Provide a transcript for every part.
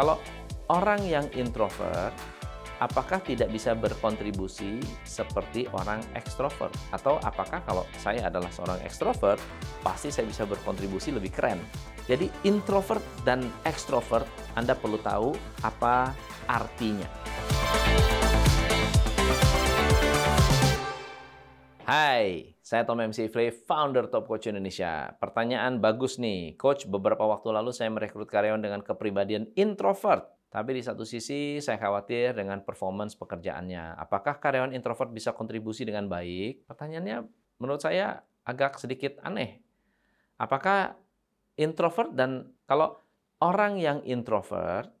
Kalau orang yang introvert, apakah tidak bisa berkontribusi seperti orang ekstrovert? Atau apakah kalau saya adalah seorang ekstrovert, pasti saya bisa berkontribusi lebih keren? Jadi introvert dan ekstrovert, Anda perlu tahu apa artinya. Hai, saya Tom MC Frey, founder Top Coach Indonesia. Pertanyaan bagus nih, Coach. Beberapa waktu lalu saya merekrut karyawan dengan kepribadian introvert. Tapi di satu sisi saya khawatir dengan performance pekerjaannya. Apakah karyawan introvert bisa kontribusi dengan baik? Pertanyaannya menurut saya agak sedikit aneh. Apakah introvert dan kalau orang yang introvert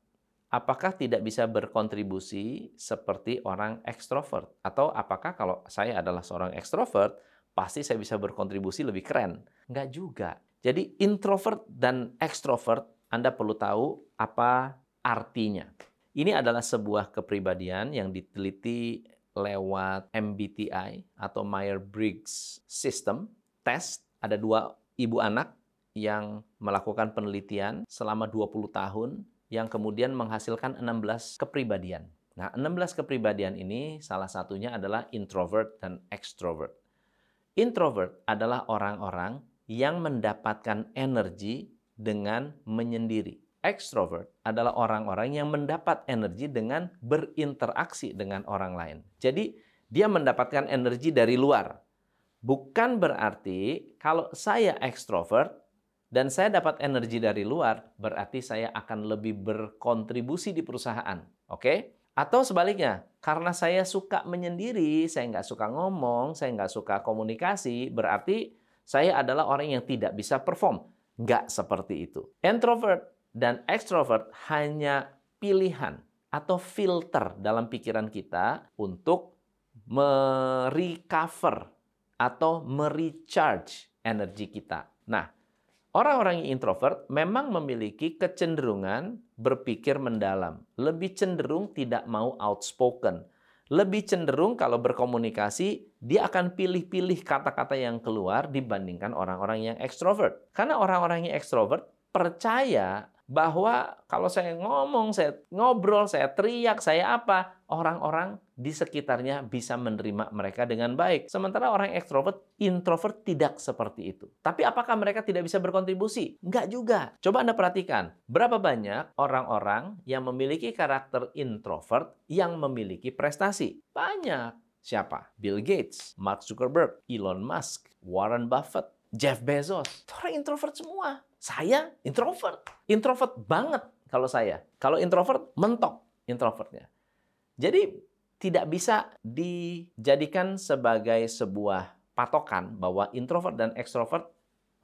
apakah tidak bisa berkontribusi seperti orang ekstrovert? Atau apakah kalau saya adalah seorang ekstrovert, pasti saya bisa berkontribusi lebih keren? Enggak juga. Jadi introvert dan ekstrovert, Anda perlu tahu apa artinya. Ini adalah sebuah kepribadian yang diteliti lewat MBTI atau Myers-Briggs System. Test, ada dua ibu anak yang melakukan penelitian selama 20 tahun yang kemudian menghasilkan 16 kepribadian. Nah, 16 kepribadian ini salah satunya adalah introvert dan extrovert. Introvert adalah orang-orang yang mendapatkan energi dengan menyendiri. Extrovert adalah orang-orang yang mendapat energi dengan berinteraksi dengan orang lain. Jadi, dia mendapatkan energi dari luar. Bukan berarti kalau saya extrovert, dan saya dapat energi dari luar, berarti saya akan lebih berkontribusi di perusahaan. Oke? Atau sebaliknya, karena saya suka menyendiri, saya nggak suka ngomong, saya nggak suka komunikasi, berarti saya adalah orang yang tidak bisa perform. Nggak seperti itu. Introvert dan extrovert hanya pilihan atau filter dalam pikiran kita untuk merecover atau merecharge energi kita. Nah, Orang-orang yang introvert memang memiliki kecenderungan berpikir mendalam, lebih cenderung tidak mau outspoken, lebih cenderung kalau berkomunikasi dia akan pilih-pilih kata-kata yang keluar dibandingkan orang-orang yang ekstrovert. Karena orang-orang yang ekstrovert percaya bahwa kalau saya ngomong, saya ngobrol, saya teriak, saya apa, orang-orang di sekitarnya bisa menerima mereka dengan baik. Sementara orang ekstrovert, introvert tidak seperti itu. Tapi apakah mereka tidak bisa berkontribusi? Enggak juga. Coba Anda perhatikan, berapa banyak orang-orang yang memiliki karakter introvert yang memiliki prestasi? Banyak. Siapa? Bill Gates, Mark Zuckerberg, Elon Musk, Warren Buffett, Jeff Bezos. Orang introvert semua. Saya introvert. Introvert banget kalau saya. Kalau introvert, mentok introvertnya. Jadi tidak bisa dijadikan sebagai sebuah patokan bahwa introvert dan extrovert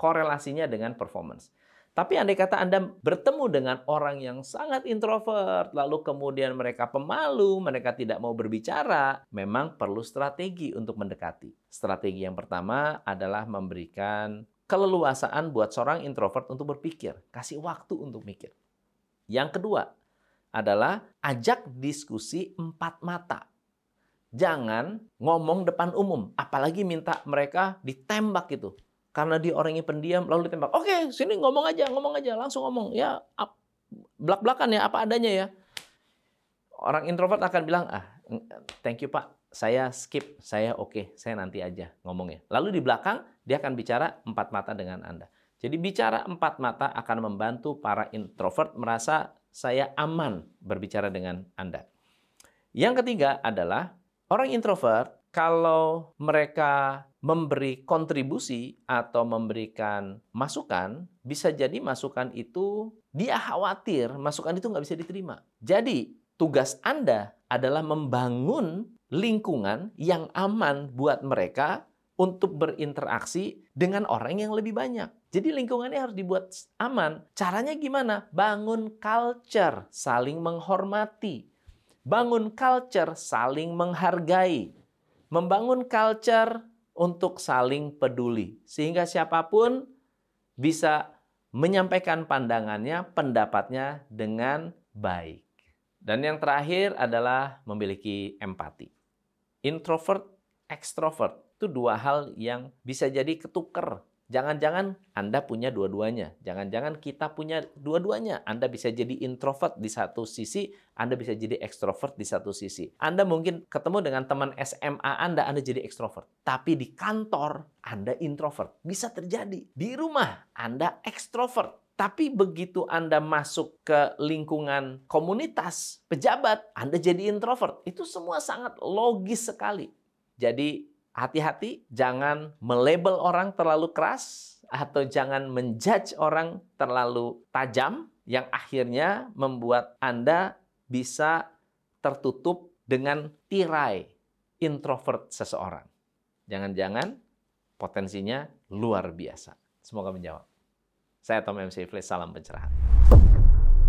korelasinya dengan performance. Tapi andai kata Anda bertemu dengan orang yang sangat introvert, lalu kemudian mereka pemalu, mereka tidak mau berbicara, memang perlu strategi untuk mendekati. Strategi yang pertama adalah memberikan keleluasaan buat seorang introvert untuk berpikir, kasih waktu untuk mikir. Yang kedua adalah ajak diskusi empat mata. Jangan ngomong depan umum, apalagi minta mereka ditembak gitu. Karena dia orangnya pendiam, lalu ditembak. Oke, sini ngomong aja, ngomong aja, langsung ngomong. Ya, belak-belakan ya, apa adanya ya. Orang introvert akan bilang, ah, thank you pak, saya skip, saya oke, okay, saya nanti aja ngomongnya. Lalu di belakang dia akan bicara empat mata dengan Anda. Jadi bicara empat mata akan membantu para introvert merasa saya aman berbicara dengan Anda. Yang ketiga adalah orang introvert kalau mereka memberi kontribusi atau memberikan masukan, bisa jadi masukan itu dia khawatir masukan itu nggak bisa diterima. Jadi tugas Anda adalah membangun lingkungan yang aman buat mereka untuk berinteraksi dengan orang yang lebih banyak. Jadi lingkungannya harus dibuat aman. Caranya gimana? Bangun culture, saling menghormati. Bangun culture, saling menghargai. Membangun culture untuk saling peduli. Sehingga siapa pun bisa menyampaikan pandangannya, pendapatnya dengan baik. Dan yang terakhir adalah memiliki empati. Introvert, extrovert itu dua hal yang bisa jadi ketuker Jangan-jangan Anda punya dua-duanya. Jangan-jangan kita punya dua-duanya. Anda bisa jadi introvert di satu sisi, Anda bisa jadi ekstrovert di satu sisi. Anda mungkin ketemu dengan teman SMA Anda, Anda jadi ekstrovert. Tapi di kantor, Anda introvert. Bisa terjadi. Di rumah, Anda ekstrovert. Tapi begitu Anda masuk ke lingkungan komunitas, pejabat, Anda jadi introvert. Itu semua sangat logis sekali. Jadi hati-hati jangan melabel orang terlalu keras atau jangan menjudge orang terlalu tajam yang akhirnya membuat Anda bisa tertutup dengan tirai introvert seseorang. Jangan-jangan potensinya luar biasa. Semoga menjawab. Saya Tom MC Flis, salam pencerahan.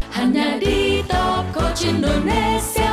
Hanya di Coach Indonesia.